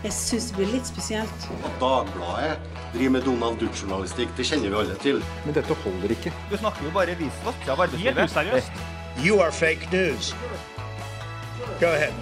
Jeg syns det blir litt spesielt. At Dagbladet driver med Donald Duck-journalistikk, det kjenner vi alle til. Men dette holder ikke. Du snakker jo bare visvask av arbeidslivet. Helt useriøst. You are fake news. Go ahead.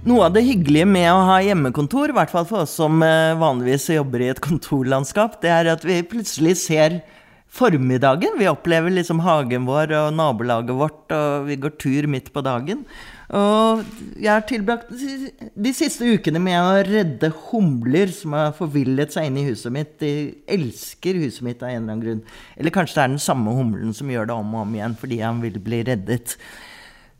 Noe av det hyggelige med å ha hjemmekontor, i hvert fall for oss som eh, vanligvis jobber i et kontorlandskap, det er at vi plutselig ser formiddagen. Vi opplever liksom hagen vår og nabolaget vårt, og vi går tur midt på dagen. Og jeg har tilbrakt de siste ukene med å redde humler som har forvillet seg inn i huset mitt. De elsker huset mitt av en eller annen grunn. Eller kanskje det er den samme humlen som gjør det om og om igjen fordi han vil bli reddet.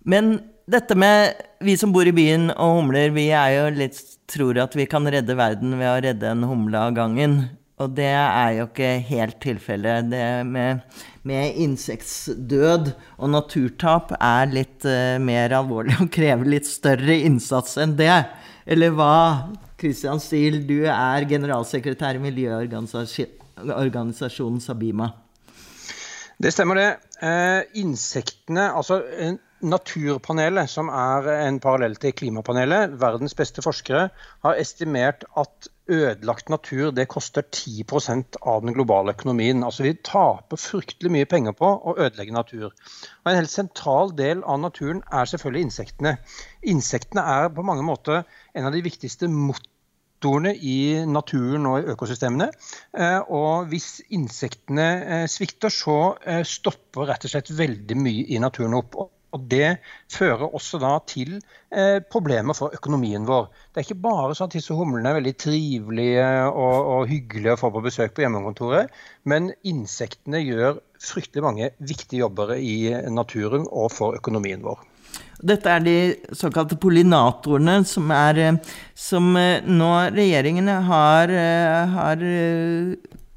Men dette med vi som bor i byen og humler, vi er jo litt tror at vi kan redde verden ved å redde en humle av gangen. Og det er jo ikke helt tilfellet. Det med, med insektdød og naturtap er litt uh, mer alvorlig og krever litt større innsats enn det. Eller hva? Christian Steele, du er generalsekretær i miljøorganisasjonen Sabima. Det stemmer, det. Eh, insektene, altså Naturpanelet, som er en parallell til Klimapanelet, verdens beste forskere, har estimert at ødelagt natur det koster 10% av den globale økonomien. Altså Vi taper fryktelig mye penger på å ødelegge natur. Og En helt sentral del av naturen er selvfølgelig insektene. Insektene er på mange måter en av de viktigste motorene i naturen og i økosystemene. Eh, og hvis insektene eh, svikter, så eh, stopper rett og slett veldig mye i naturen opp. Og Det fører også da til eh, problemer for økonomien vår. Det er ikke bare sånn at disse humlene er veldig trivelige og, og hyggelige å få på besøk på hjemmekontoret, men insektene gjør fryktelig mange viktige jobber i naturen og for økonomien vår. Dette er de såkalte pollinatorene, som, er, eh, som eh, nå regjeringen har, eh, har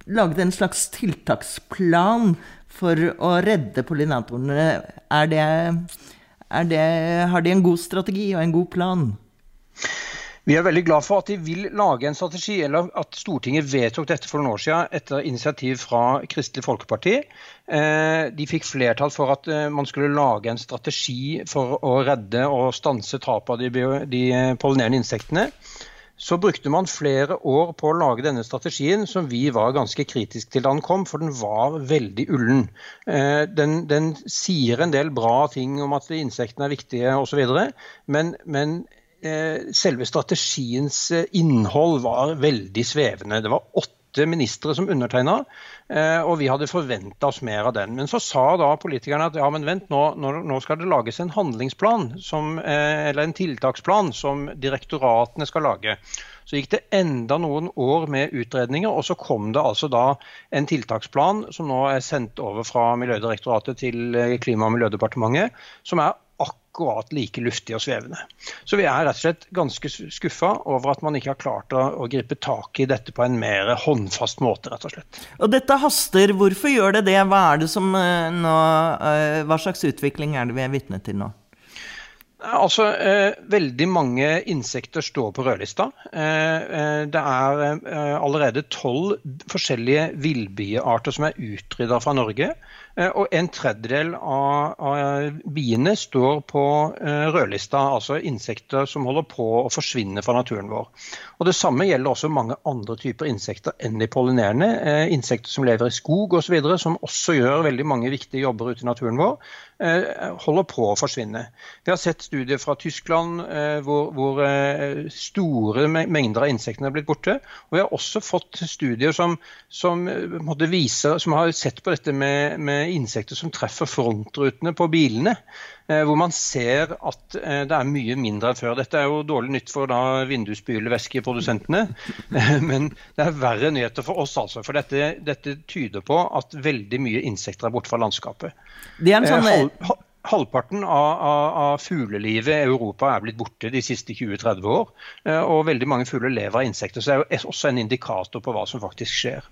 laget en slags tiltaksplan for å redde pollinatorene. Er det, er det, har de en god strategi og en god plan? Vi er veldig glad for at de vil lage en strategi, eller at Stortinget vedtok dette for noen år siden etter initiativ fra Kristelig Folkeparti. Eh, de fikk flertall for at eh, man skulle lage en strategi for å redde og stanse tapet av de, de pollinerende insektene så brukte man flere år på å lage denne strategien, som vi var ganske kritiske til da den kom, for den var veldig ullen. Eh, den, den sier en del bra ting om at insektene er viktige osv., men, men eh, selve strategiens eh, innhold var veldig svevende. Det var åtte åtte ministre som undertegna, eh, og vi hadde forventa oss mer av den. Men så sa da politikerne at ja, men vent, nå, nå skal det lages en handlingsplan, som, eh, eller en tiltaksplan, som direktoratene skal lage. Så gikk det enda noen år med utredninger, og så kom det altså da en tiltaksplan som nå er sendt over fra Miljødirektoratet til eh, Klima- og miljødepartementet, som er akkurat like luftig og svevende. Så vi er rett og slett ganske skuffa over at man ikke har klart å, å, gripe tak i dette på en mer håndfast måte, rett og slett. Og dette haster. Hvorfor gjør det det? Hva, er det som, eh, nå, eh, hva slags utvikling er det vi er vitne til nå? Altså, eh, Veldig mange insekter står på rødlista. Eh, eh, det er eh, allerede tolv forskjellige villbiearter som er utrydda fra Norge. Eh, og en tredjedel av, av biene står på eh, rødlista, altså insekter som holder på å forsvinne fra naturen vår. Og Det samme gjelder også mange andre typer insekter enn de pollinerende. Eh, insekter som lever i skog osv., som også gjør veldig mange viktige jobber ute i naturen vår. holder på å forsvinne. Vi har sett studier fra Tyskland hvor, hvor store mengder av insektene er blitt borte. Og vi har også fått studier som, som, viser, som har sett på dette med, med insekter som treffer frontrutene på bilene. Eh, hvor man ser at eh, det er mye mindre enn før. Dette er jo dårlig nytt for da. Men det er verre nyheter for oss, altså. For dette, dette, tyder på at veldig mye insekter er borte fra landskapet. Det er en sånn... Hal halvparten av, av, av, fuglelivet i Europa er blitt borte de siste 20-30 år. Og veldig mange fugler lever av insekter. Så det er jo også en indikator på hva som faktisk skjer.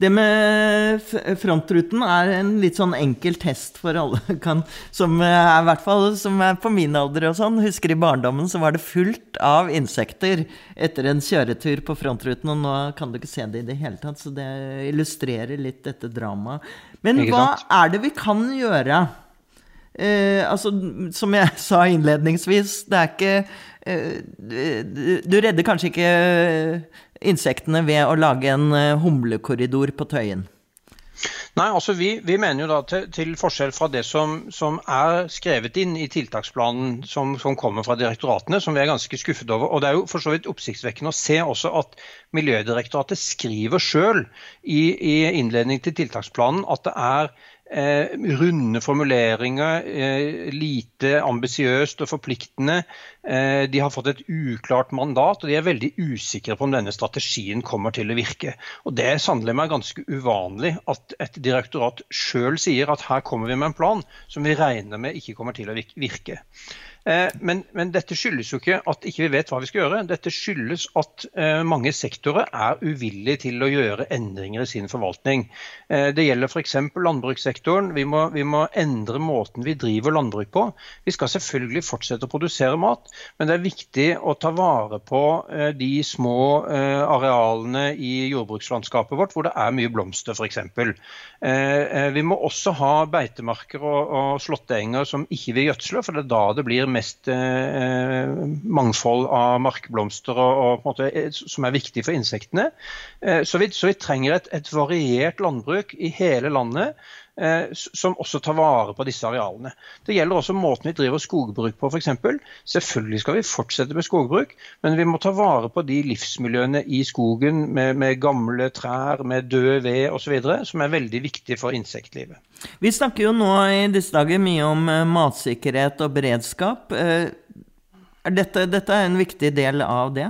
Det med frontruten er en litt sånn enkel test for alle kan, som er, i hvert fall som er på min alder og sånn. Husker i barndommen så var det fullt av insekter etter en kjøretur på frontruten, og nå kan du ikke se det i det hele tatt, så det illustrerer litt dette dramaet. Men hva er det vi kan gjøre Eh, altså, som jeg sa innledningsvis, det er ikke eh, Du redder kanskje ikke insektene ved å lage en eh, humlekorridor på Tøyen? Nei, altså vi, vi, mener jo da til, til forskjell fra det som, som, er skrevet inn i tiltaksplanen som, som, kommer fra direktoratene, som vi er ganske skuffet over. Og det er jo for så vidt oppsiktsvekkende å se også at Miljødirektoratet skriver sjøl i, i innledning til tiltaksplanen at det er Eh, runde formuleringer, eh, lite ambisiøst og forpliktende. Eh, de har fått et uklart mandat, og de er veldig usikre på om denne strategien kommer til å virke. Og Det er sannelig meg ganske uvanlig at et direktorat sjøl sier at her kommer vi med en plan som vi regner med ikke kommer til å virke. Eh, men, men, dette skyldes jo ikke at ikke vi vet hva vi skal gjøre. Dette skyldes at eh, mange sektorer er uvillige til å gjøre endringer i sin forvaltning. Eh, det gjelder f.eks. landbrukssektoren. Vi må, vi må, endre måten vi driver landbruk på. Vi skal selvfølgelig fortsette å produsere mat, men det er viktig å ta vare på de små arealene i jordbrukslandskapet vårt hvor det er mye blomster f.eks. Vi må også ha beitemarker og, og slåtteenger som ikke vil gjødsle, for det er da det blir mest eh, mangfold av markblomster og, og måte, eh, som er viktig for insektene. Eh, så, vi, så, vi, trenger et, et, variert landbruk i hele landet som også tar vare på disse arealene. Det gjelder også måten vi driver skogbruk på f.eks. Selvfølgelig skal vi fortsette med skogbruk, men vi må ta vare på de livsmiljøene i skogen med, med gamle trær, med død ved osv. som er veldig viktige for insektlivet. Vi snakker jo nå i disse dager mye om eh, matsikkerhet og beredskap. Eh, dette, dette er en viktig del av det?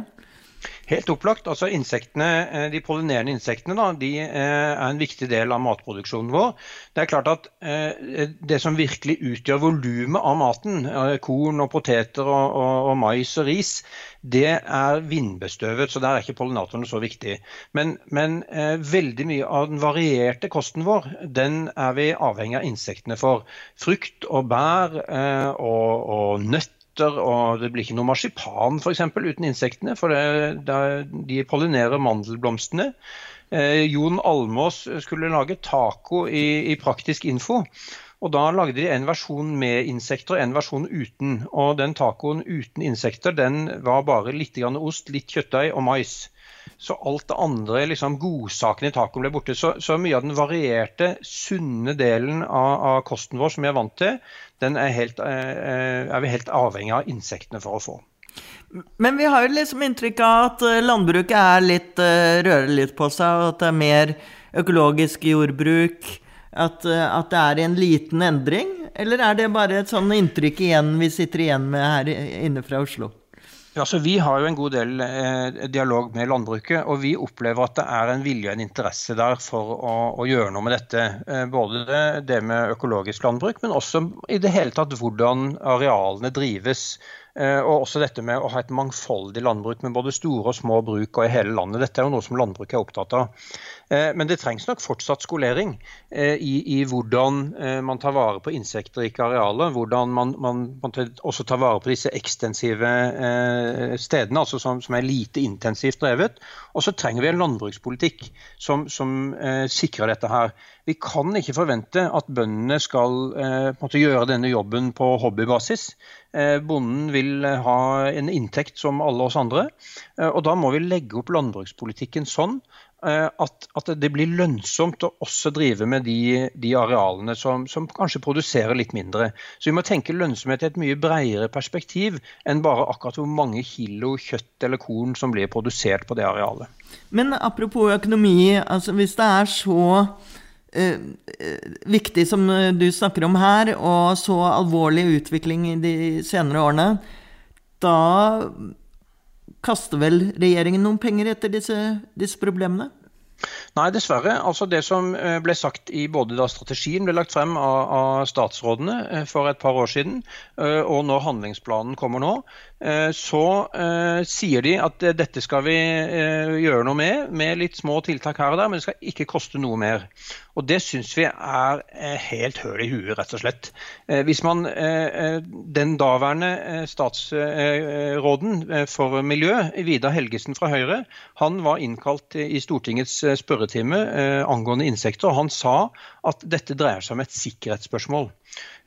Helt opplagt. altså insektene, eh, De pollinerende insektene da, de er en viktig del av matproduksjonen vår. Det er klart at det som virkelig utgjør volumet av maten, korn og poteter og, og, og mais og ris, det er vindbestøvet, så der er ikke pollinatorene så viktig. Men, men eh, veldig mye av den varierte kosten vår, den er vi avhengig av insektene for. Frukt og bær eh, og, og nøtter og det blir ikke noe marsipan for eksempel, uten insektene, for det, det, de pollinerer mandelblomstene. Eh, Jon Almås skulle lage taco i, i Praktisk info. Og Da lagde de en versjon med insekter og en versjon uten. Og Den tacoen uten insekter den var bare litt ost, litt kjøttdeig og mais. Så alt det andre, liksom godsakene i tacoen ble borte. Så, så, mye av den varierte, sunne delen av, av, kosten vår som vi er vant til, den er, helt, eh, er vi helt avhengig av insektene for å få. Men vi har jo liksom inntrykk av at eh, landbruket er litt, uh, rører litt på seg, og at det er mer økologisk jordbruk. At, eh, at, det er en liten endring? Eller er det bare et sånn inntrykk igjen vi sitter igjen med her inne fra Oslo? Ja, så Vi har jo en god del eh, dialog med landbruket, og vi opplever at det er en vilje og en interesse der for å, å gjøre noe med dette. Eh, både det, det, med økologisk landbruk, men også i det hele tatt hvordan arealene drives. Eh, og også dette med å ha et mangfoldig landbruk med både store og små bruk og i hele landet. Dette er jo noe som landbruket er opptatt av. Eh, men det trengs nok fortsatt skolering eh, i, i hvordan man tar vare på insektrike arealer. Hvordan man, man, man, også tar vare på disse ekstensive stedene, altså som, som er lite intensivt drevet. Og så trenger vi en landbrukspolitikk som, som sikrer dette her. Vi kan ikke forvente at bøndene skal eh, gjøre denne jobben på hobbybasis. Eh, bonden vil ha en inntekt som alle oss andre. Eh, og Da må vi legge opp landbrukspolitikken sånn Eh, at, at, det blir lønnsomt å også drive med de, de arealene som, som, kanskje produserer litt mindre. Så vi må tenke lønnsomhet i et mye bredere perspektiv enn bare akkurat hvor mange kilo kjøtt eller korn som blir produsert på det arealet. Men apropos økonomi, altså hvis det er så eh, viktig som du snakker om her, og så alvorlig utvikling i de senere årene, da Kaster vel regjeringen noen penger etter disse, disse problemene? Nei, dessverre. Altså Det som eh, ble sagt i både da strategien ble lagt frem av, av statsrådene eh, for et par år siden, eh, og når handlingsplanen kommer nå, så sier de at dette skal vi gjøre noe med, med litt små tiltak her og der, men det skal ikke koste noe mer. Og Det syns vi er eh, helt høl i huet, rett og slett. Eh, hvis man, eh, Den daværende statsråden for miljø, Vidar Helgesen fra Høyre, han var innkalt i Stortingets spørretime angående insekter. og Han sa at dette dreier seg om et sikkerhetsspørsmål.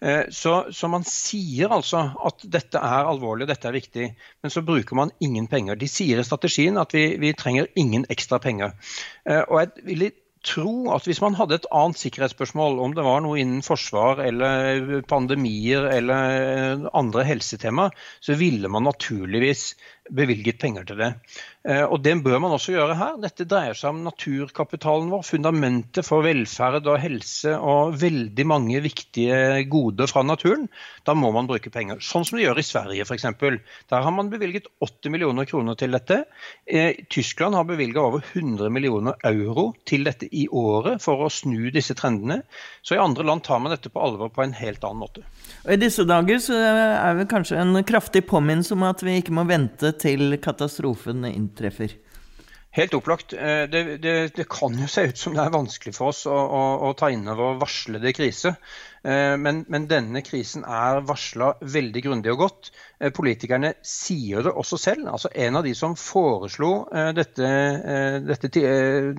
Eh, så, så, man sier altså at dette er alvorlig og dette er viktig, men så bruker man ingen penger. De sier i strategien at vi, vi trenger ingen ekstra penger. Eh, og jeg vil tro at hvis man hadde et annet sikkerhetsspørsmål, om det var noe innen forsvar eller pandemier eller andre helsetema, så ville man naturligvis bevilget penger til det. Eh, og Det bør man også gjøre her. Dette dreier seg om naturkapitalen vår, fundamentet for velferd og helse og veldig mange viktige goder fra naturen. Da må man bruke penger. Sånn som de gjør i Sverige f.eks. Der har man bevilget 80 millioner kroner til dette. Eh, Tyskland har bevilget over 100 millioner euro til dette i året for å snu disse trendene. Så i andre land tar man dette på alvor på en helt annen måte. Og I disse dager så er det kanskje en kraftig påminnelse om at vi ikke må vente til katastrofen inntreffer. Helt opplagt. Eh, det, det, det, kan jo se ut som det er vanskelig for oss å, å, å ta inn over varslede krise. Eh, men, men, denne krisen er varsla veldig grundig og godt. Eh, politikerne sier det også selv. Altså En av de som foreslo dette, dette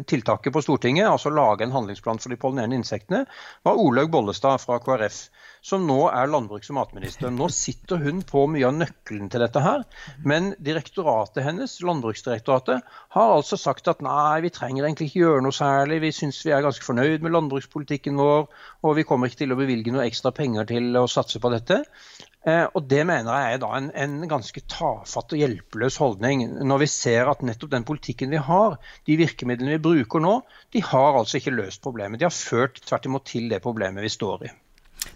tiltaket på Stortinget, altså lage en handlingsplan for de pollinerende insektene, var Olaug Bollestad fra KrF som nå er landbruks- og matminister. Nå sitter hun på mye av nøkkelen til dette her. Men direktoratet hennes, Landbruksdirektoratet, har altså sagt at nei, vi trenger egentlig ikke gjøre noe særlig. Vi syns vi er ganske fornøyd med landbrukspolitikken vår, og vi kommer ikke til å bevilge noe ekstra penger til å satse på dette. Eh, og Det mener jeg er da en, en, ganske tafatt og hjelpeløs holdning, når vi ser at nettopp den politikken vi har, de virkemidlene vi bruker nå, de har altså ikke løst problemet. De har ført tvert imot til det problemet vi står i.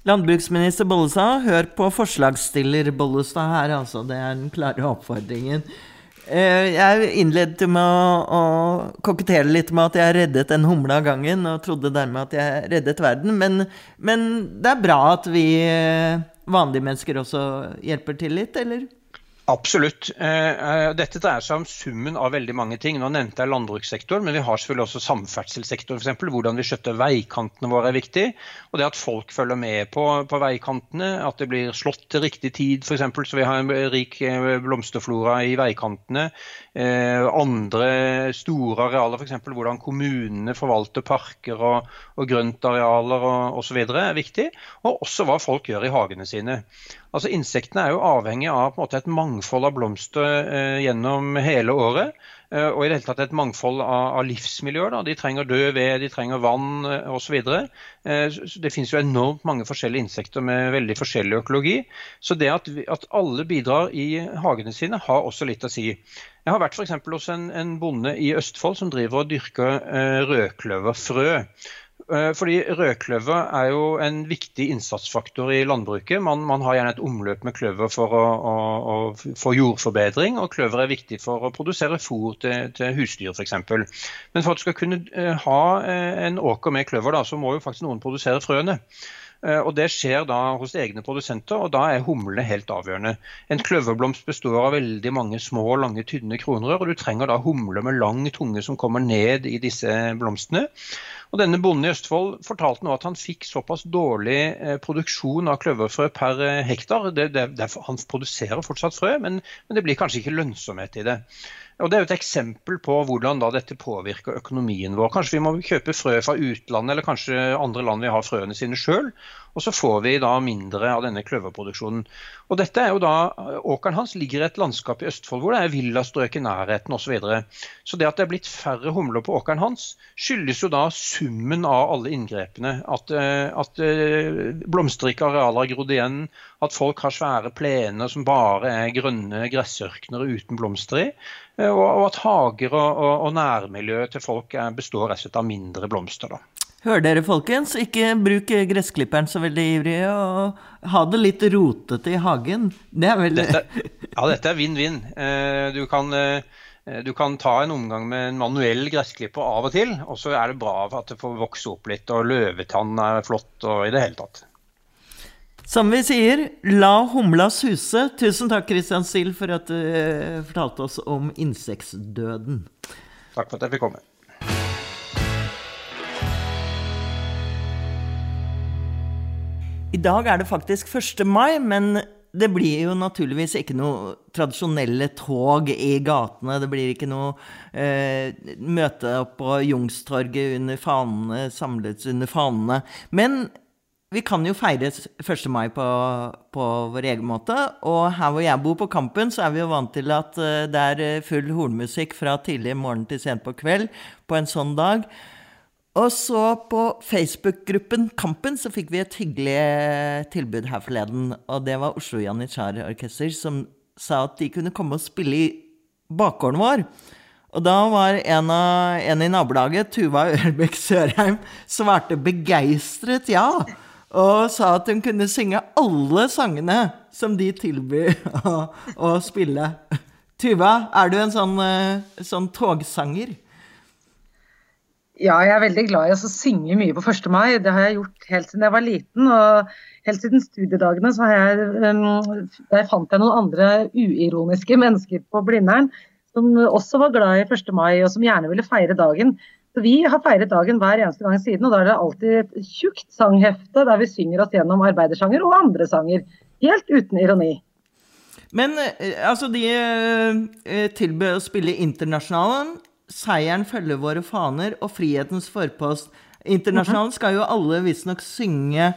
Landbruksminister Bollestad, hør på forslagsstiller Bollestad her, altså. Det er den klare oppfordringen. Eh, jeg innledet med å, å kokettere litt med at jeg reddet en humle av gangen, og trodde dermed at jeg reddet verden. Men, men det er bra at vi eh, vanlige mennesker også hjelper til litt, eller? Absolutt. Eh, eh, dette dreier seg om summen av veldig mange ting. Nå nevnte jeg landbrukssektoren, men vi har selvfølgelig også samferdselssektoren. For hvordan vi skjøtter veikantene våre er viktig. Og det at folk følger med på, på veikantene, at det blir slått til riktig tid f.eks. Så vi har en rik eh, blomsterflora i veikantene. Andre store arealer, f.eks. hvordan kommunene forvalter parker og, og grøntarealer osv. er viktig. Og også hva folk gjør i hagene sine. Altså Insektene er jo avhengig av måte, et mangfold av blomster eh, gjennom hele året. Eh, og i det hele tatt et mangfold av, livsmiljøer. De trenger død ved, de trenger vann eh, osv. Eh, det finnes jo enormt mange forskjellige insekter med veldig forskjellig økologi. Så det at, at alle bidrar i hagene sine, har også litt å si. Jeg har vært f.eks. hos en, en, bonde i Østfold som driver og dyrker eh, rødkløverfrø. Eh, fordi Rødkløver er jo en viktig innsatsfaktor i landbruket. Man, man har gjerne et omløp med kløver for å, å, å få jordforbedring, og kløver er viktig for å produsere fôr til, til husdyr f.eks. Men for at du skal kunne eh, ha eh, en åker med kløver, da, så må jo faktisk noen produsere frøene. Og Det skjer da hos egne produsenter, og da er humlene helt avgjørende. En kløverblomst består av veldig mange små, lange, tynne kronrør, og du trenger da humler med lang tunge som kommer ned i disse blomstene. Og denne Bonden i Østfold fortalte nå at han fikk såpass dårlig eh, produksjon av kløverfrø per eh, hektar. Det, det, han produserer fortsatt frø, men, men det blir kanskje ikke lønnsomhet i det. Og Det er jo et eksempel på hvordan da dette påvirker økonomien vår. Kanskje vi må kjøpe frø fra utlandet, eller kanskje andre land vil ha frøene sine sjøl. Og så får vi da mindre av denne kløverproduksjonen. Og dette er jo da, Åkeren hans ligger i et landskap i Østfold hvor det er villastrøk i nærheten osv. Så, videre. så det at det er blitt færre humler på åkeren hans, skyldes jo da summen av alle inngrepene. At, eh, at eh, blomsterrike arealer har grodd igjen, at folk har svære plener som bare er grønne gressørkner uten blomster i. Eh, og at hager og, og, og nærmiljøet til folk består rett og slett av mindre blomster. da. Hører dere, folkens? Ikke bruk gressklipperen så veldig ivrig, og ha det litt rotete i hagen. Det er veldig dette, Ja, dette er vinn-vinn. Eh, du, eh, du, kan ta en omgang med en manuell gressklipper av og til, og så er det bra at det får vokse opp litt, og løvetann er flott og i det hele tatt. Som vi sier, la humla suse. Tusen takk, Christian Sild, for at du uh, fortalte oss om insektdøden. Takk for at jeg fikk komme. I dag er det faktisk 1. mai, men det blir jo naturligvis ikke noe tradisjonelle tog i gatene. Det blir ikke noe eh, møte på Jungstorget under fanene, samlet under fanene. Men vi kan jo feire 1. mai på, på, vår egen måte. Og her hvor jeg bor, på Kampen, så er vi jo vant til at eh, det er eh, full hornmusikk fra tidlig morgen til sent på kveld på en sånn dag. Og så på Facebook-gruppen Kampen så fikk vi et hyggelig eh, tilbud her forleden. Og det var Oslo Janitsjar Orkester som sa at de kunne komme og spille i bakgården vår. Og da var en, av, en i nabolaget, Tuva Ørbekk Sørheim, svarte begeistret ja og sa at hun kunne synge alle sangene som de tilbyr å, å spille. Tuva, er du en sånn, eh, sånn, togsanger? Ja, jeg er veldig glad i å synge mye på 1. mai. Det har jeg gjort helt siden jeg var liten. Og helt siden studiedagene så jeg um, Der fant jeg noen andre uironiske mennesker på Blindern som også var glad i 1. mai, og som gjerne ville feire dagen. Så Vi har feiret dagen hver eneste gang siden, og da er det alltid et tjukt sanghefte der vi synger oss gjennom arbeidersanger og andre sanger. Helt uten ironi. Men eh, altså, de eh, tilbød å spille Internasjonalen. Seieren følger våre faner og frihetens forpost. Internasjonalen skal jo alle visstnok synge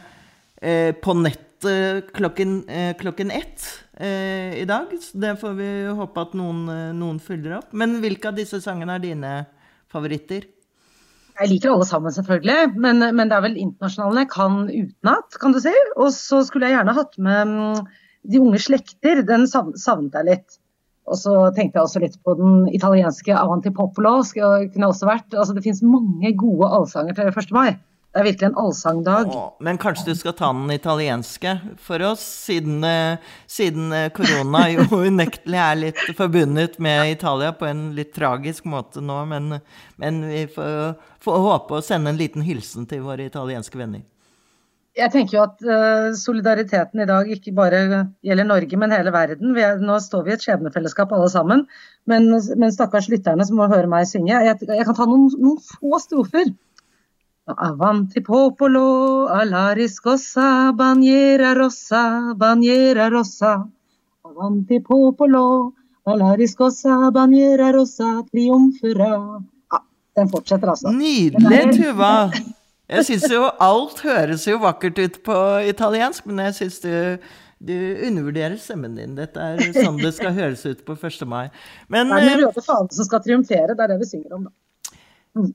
eh, på nettet klokken, eh, klokken ett eh, i dag. Så det får vi håpe at noen, eh, noen følger opp. Men hvilke av disse sangene er dine favoritter? Jeg liker alle sammen, selvfølgelig. Men, men det er vel internasjonalene jeg kan utenat, kan du si. Og så skulle jeg gjerne hatt med mm, De unge slekter. Den savnet jeg litt. Og så tenkte jeg også litt på den italienske Avanti Popolo. Kunne også vært. Altså, det finnes mange gode allsanger til 1. mai. Det er virkelig en allsangdag. men kanskje du skal ta den italienske for oss, siden, eh, siden eh, korona jo unektelig er litt forbundet med Italia på en litt tragisk måte nå. Men, men vi får, får, håpe å sende en liten hilsen til våre italienske venner. Jeg tenker jo at uh, solidariteten i dag ikke bare gjelder Norge, men hele verden. Er, nå står vi i et skjebnefellesskap alle sammen. Men, men stakkars lytterne som må høre meg synge. Jeg, jeg kan ta noen, noen få strofer. Avanti popolo, alla riscossa, bandiera rossa, baniera rossa. Avanti popolo, alla riscossa, bandiera rossa, triumfera. Ja, den fortsetter altså. Nydelig, Tuva! Jeg syns jo alt høres jo vakkert ut på italiensk, men jeg syns du du undervurderer stemmen din. Dette er sånn det skal høres ut på 1. mai. Men, det er den røde fanen som skal triumfere, det er det vi synger om, da. Mm.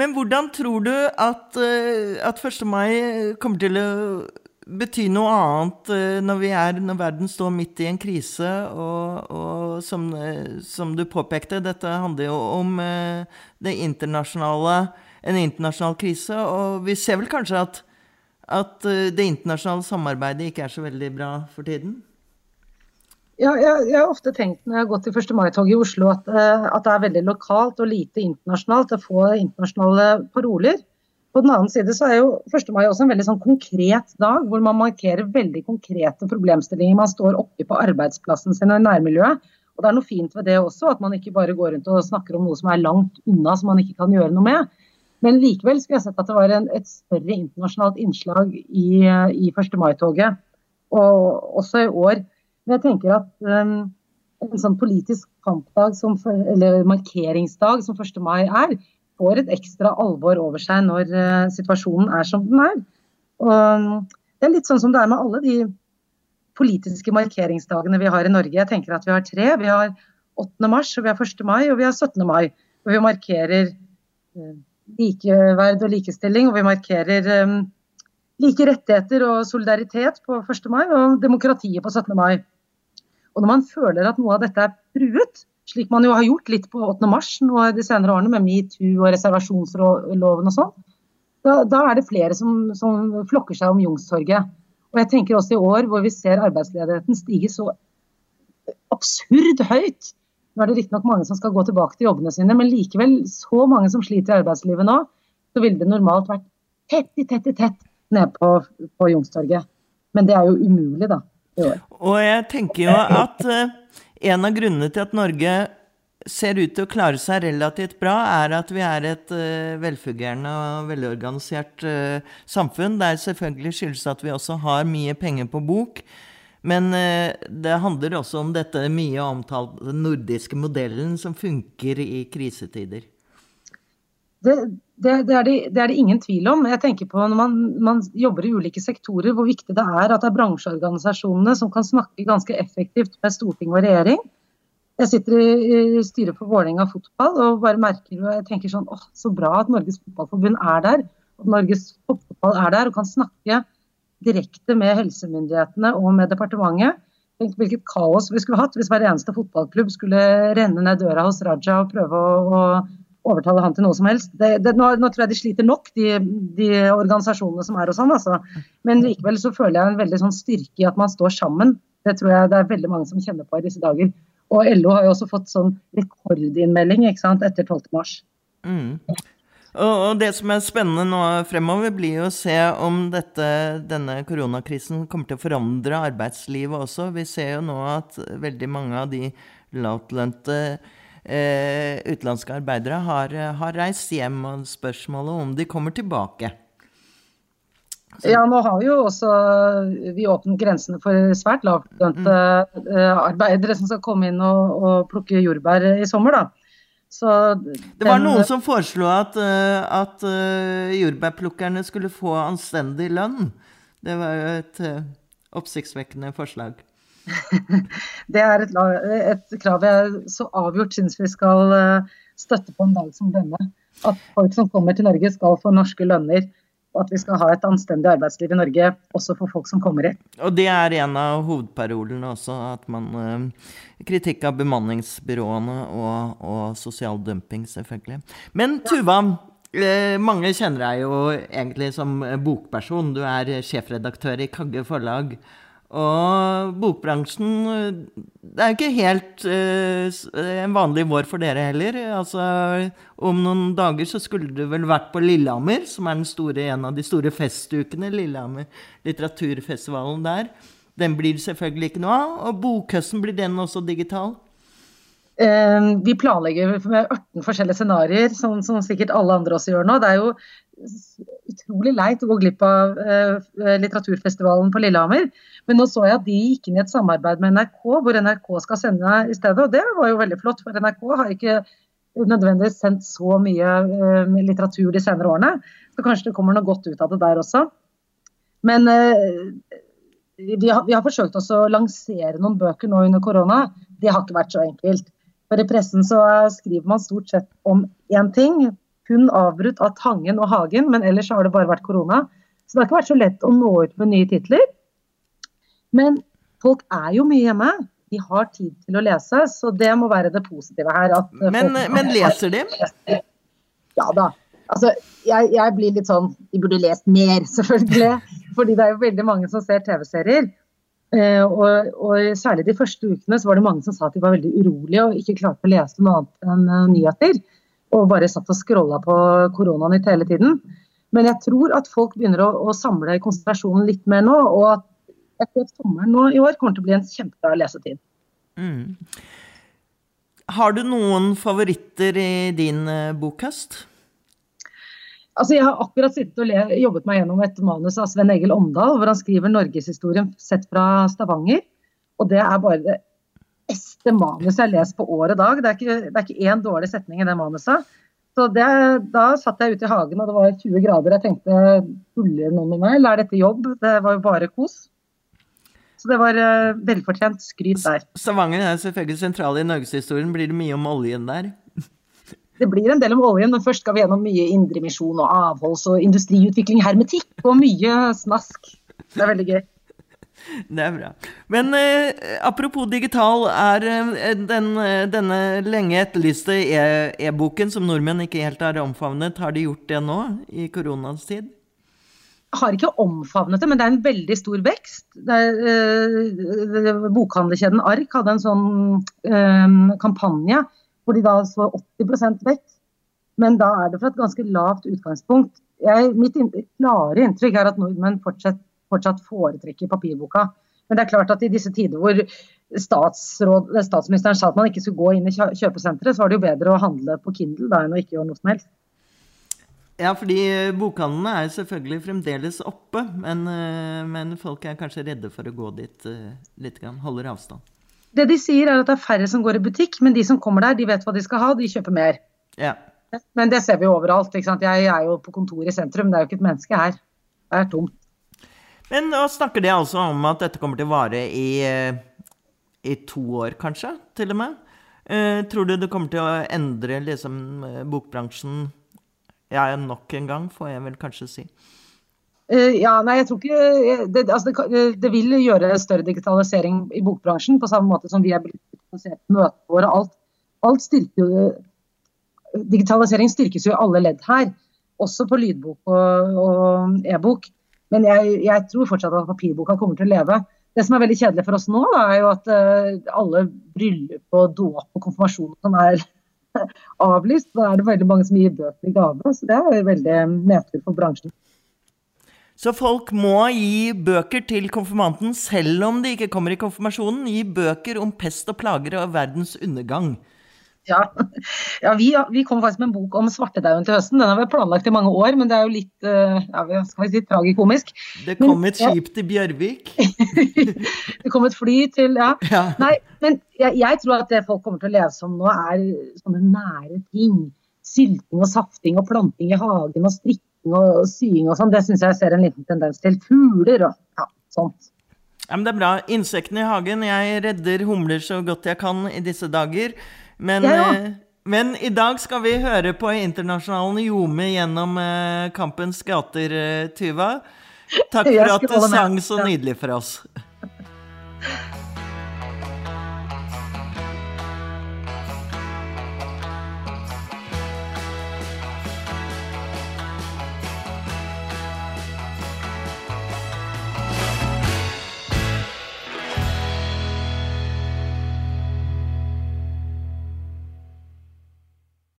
Men hvordan tror du at, eh, at 1. mai kommer til å bety noe annet når, når, er, når verden står midt i en krise? Og, og som, eh, som, du påpekte, dette handler jo om det internasjonale, en internasjonal krise. Og vi ser vel kanskje at, at det internasjonale samarbeidet ikke er så veldig bra for tiden? Ja, jeg, jeg, har ofte tenkt når jeg har gått i 1. mai-tog i Oslo at, uh, at, det er veldig lokalt og lite internasjonalt. Er få internasjonale paroler. På den annen side så er jo 1. mai også en veldig sånn konkret dag, hvor man markerer veldig konkrete problemstillinger man står oppi på arbeidsplassen sin og i nærmiljøet. Og Det er noe fint ved det også, at man ikke bare går rundt og snakker om noe som er langt unna, som man ikke kan gjøre noe med. Men likevel skulle jeg sett at det var en, et større internasjonalt innslag i, i 1. mai-toget. Og også i år men jeg tenker at um, en sånn politisk kampdag, som, eller markeringsdag som 1. mai er, får et ekstra alvor over seg når uh, situasjonen er som den er. Og, det er litt sånn som det er med alle de politiske markeringsdagene vi har i Norge. Jeg tenker at Vi har tre. Vi har 8. mars, og vi har 1. mai og vi har 17. mai. Og vi markerer uh, likeverd og likestilling, og vi markerer um, like rettigheter og solidaritet på 1. mai, og demokratiet på 17. mai. Og når man føler at noe av dette er truet, slik man jo har gjort litt på 8. mars nå de senere årene med metoo og reservasjonsloven og sånn, da, da, er det flere som, som flokker seg om Youngstorget. Og jeg tenker også i år hvor vi ser arbeidsledigheten stige så absurd høyt. Nå er det riktignok mange som skal gå tilbake til jobbene sine, men likevel så mange som sliter i arbeidslivet nå, så ville det normalt vært tett i tett i tett nede på, på Youngstorget. Men det er jo umulig, da. Og jeg tenker jo at uh, en av grunnene til at Norge ser ut til å klare seg relativt bra, er at vi er et uh, velfungerende og velorganisert uh, samfunn. Det er selvfølgelig skyldes at vi også har mye penger på bok. Men det handler også om dette mye omtalte nordiske modellen som funker i krisetider. Det, det, det, er det, det, er det, ingen tvil om. Jeg tenker på Når man, man, jobber i ulike sektorer, hvor viktig det er at det er bransjeorganisasjonene som kan snakke ganske effektivt med storting og regjering. Jeg sitter i, styret for Vålerenga fotball og bare merker og jeg tenker sånn åh, så bra at Norges Fotballforbund er der. At Norges fotball er der og kan snakke direkte med helsemyndighetene og med departementet. Tenk hvilket kaos vi skulle hatt hvis hver eneste fotballklubb skulle renne ned døra hos Raja og prøve å, å overtale han til noe som helst. Det, det, nå, nå, tror jeg de sliter nok, de, de organisasjonene som er hos han. Altså. Men likevel så føler jeg en veldig sånn styrke i at man står sammen. Det tror jeg det er veldig mange som kjenner på i disse dager. Og LO har jo også fått sånn rekordinnmelding ikke sant, etter 12. mars. Mm. Og det som er spennende nå fremover, blir jo å se om dette, denne koronakrisen kommer til å forandre arbeidslivet også. Vi ser jo nå at veldig mange av de lavtlønte eh, utenlandske arbeidere har, har, reist hjem, og spørsmålet om de kommer tilbake. Ja, nå har jo også vi åpnet grensene for svært lavtlønte mm. Eh, arbeidere som skal komme inn og, og plukke jordbær i sommer. da. Den, det var noen som foreslo at, eh, at uh, jordbærplukkerne skulle få anstendig lønn. Det var jo et oppsiktsvekkende forslag. det er et, et, krav jeg så avgjort syns vi skal støtte på en dag som denne. At folk som kommer til Norge skal få norske lønner og at vi skal ha et anstendig arbeidsliv i Norge også for folk som kommer hit. Og det er en av hovedparolene også, at man uh, Kritikk av bemanningsbyråene og, og, sosial dumping, selvfølgelig. Men Tuva, uh, mange kjenner deg jo egentlig som bokperson. Du er sjefredaktør i Kagge forlag. Og bokbransjen Det er jo ikke helt uh, en vanlig vår for dere heller. Altså, om noen dager så skulle du vel vært på Lillehammer, som er store, en av de store festukene. Lillehammer litteraturfestivalen der. Den blir selvfølgelig ikke noe av. Og bokhøsten, blir den også digital? Vi planlegger med 18 forskjellige scenarioer, som, som, sikkert alle andre også gjør nå. Det er jo utrolig leit å gå glipp av uh, litteraturfestivalen på Lillehammer. Men nå så jeg at de gikk inn i et samarbeid med NRK, hvor NRK skal sende i stedet. Og det var jo veldig flott, for NRK har ikke nødvendigvis sendt så mye uh, litteratur de senere årene. Så kanskje det kommer noe godt ut av det der også. Men vi, har, vi har, forsøkt å lansere noen bøker nå under korona. Det har ikke vært så enkelt. For I pressen så skriver man stort sett om én ting, kun avbrutt av Tangen og Hagen, men ellers har det bare vært korona. Så det har ikke vært så lett å nå ut med nye titler. Men folk er jo mye hjemme. De har tid til å lese, så det må være det positive her. men, men leser de? Ja da. Altså, jeg, jeg, blir litt sånn De burde lest mer, selvfølgelig. Fordi det er jo veldig mange som ser TV-serier. Uh, og, og, særlig de første ukene så var det mange som sa at de var veldig urolige og ikke klarte å lese noe annet enn uh, nyheter og bare satt og scrolla på koronanytt hele tiden. Men jeg tror at folk begynner å, å, samle konsentrasjonen litt mer nå. Og at jeg tror at sommeren nå i år kommer til å bli en kjempebra lesetid. Mm. Har du noen favoritter i din uh, bokhøst? Altså, jeg har akkurat sittet og jobbet meg gjennom et manus av Sven Egil Omdal, hvor han skriver norgeshistorien sett fra Stavanger. Og det er bare beste manuset jeg har lest på år og dag. Det er ikke, det er ikke én dårlig setning i det manuset. Så det, Da satt jeg ute i hagen og det var 20 grader. Jeg tenkte tuller noen med meg, eller er dette jobb? Det var jo bare kos. Så det var uh, velfortjent skryt der. Stavanger er selvfølgelig sentral i norgeshistorien. Blir det mye om oljen der? Det blir en del om oljen, men først skal vi gjennom mye indremisjon og avholds- og industriutvikling, hermetikk og mye snask. Det er veldig gøy. Det er bra. Men eh, apropos digital, er eh, den, eh, denne lenge etterlyste e-boken e som nordmenn ikke helt har omfavnet, har de gjort det nå i koronas tid? Har ikke omfavnet det, men det er en veldig stor vekst. Er, eh, bokhandlerkjeden Ark hadde en sånn eh, kampanje hvor de da så 80% vekst. Men da er det fra et ganske lavt utgangspunkt. Jeg, mitt klare inntrykk er at nordmenn fortsatt fortsatt foretrekker papirboka. Men det er klart at i disse tider hvor statsministeren sa at man ikke skulle gå inn i kjøpesenteret, så var det jo bedre å handle på Kindle da enn å ikke gjøre noe som helst. Ja, fordi bokhandlene er selvfølgelig fremdeles oppe, men, eh, men, folk er kanskje redde for å gå dit uh, litt, holder avstand. Det de sier er at det er færre som går i butikk, men de som kommer der, de vet hva de skal ha, de kjøper mer. Ja. Men det ser vi jo overalt. Jeg er jo på kontor i sentrum, det er jo ikke et menneske her. Det er tomt. Men nå snakker de altså om at dette kommer til å vare i, eh, i to år, kanskje, til og med. Uh, tror du det kommer til å endre liksom eh, bokbransjen ja, nok en gang, får jeg vel kanskje si? Uh, ja, nei, jeg tror ikke det, altså det, det, vil gjøre større digitalisering i bokbransjen, på samme måte som vi er blitt digitalisert i møtene våre. Alt, alt styrker Digitalisering styrkes jo i alle ledd her, også på lydbok og, og e-bok. Men jeg, jeg, tror fortsatt at papirboka kommer til å leve. Det som er veldig kjedelig for oss nå, da, er jo at uh, alle bryllup og dåp og konfirmasjon som er avlyst, da er det veldig mange som gir bøker i gave. Så det er veldig nedtur for bransjen. Så folk må gi bøker til konfirmanten selv om de ikke kommer i konfirmasjonen? Gi bøker om pest og plager og verdens undergang? Ja, ja vi, vi, kom faktisk med en bok om svartedauden til høsten. Den har vi planlagt i mange år, men det er jo litt uh, ja, skal vi si, tragikomisk. Det kom et skip ja. til Bjørvik? det kom et fly til Ja. ja. Nei, men jeg, jeg, tror at det folk kommer til å lese om nå, er sånne nære ting. Sylting og safting og planting i hagen og strikking og sying og sånn. Det syns jeg ser en liten tendens til. Fugler og ja, sånt. Ja, men Det er bra. Insektene i hagen. Jeg redder humler så godt jeg kan i disse dager. Men, ja, eh, men, i dag skal vi høre på Internasjonalen ljome gjennom eh, kampens gater, eh, Tyva. Takk for at du sang så nydelig for oss.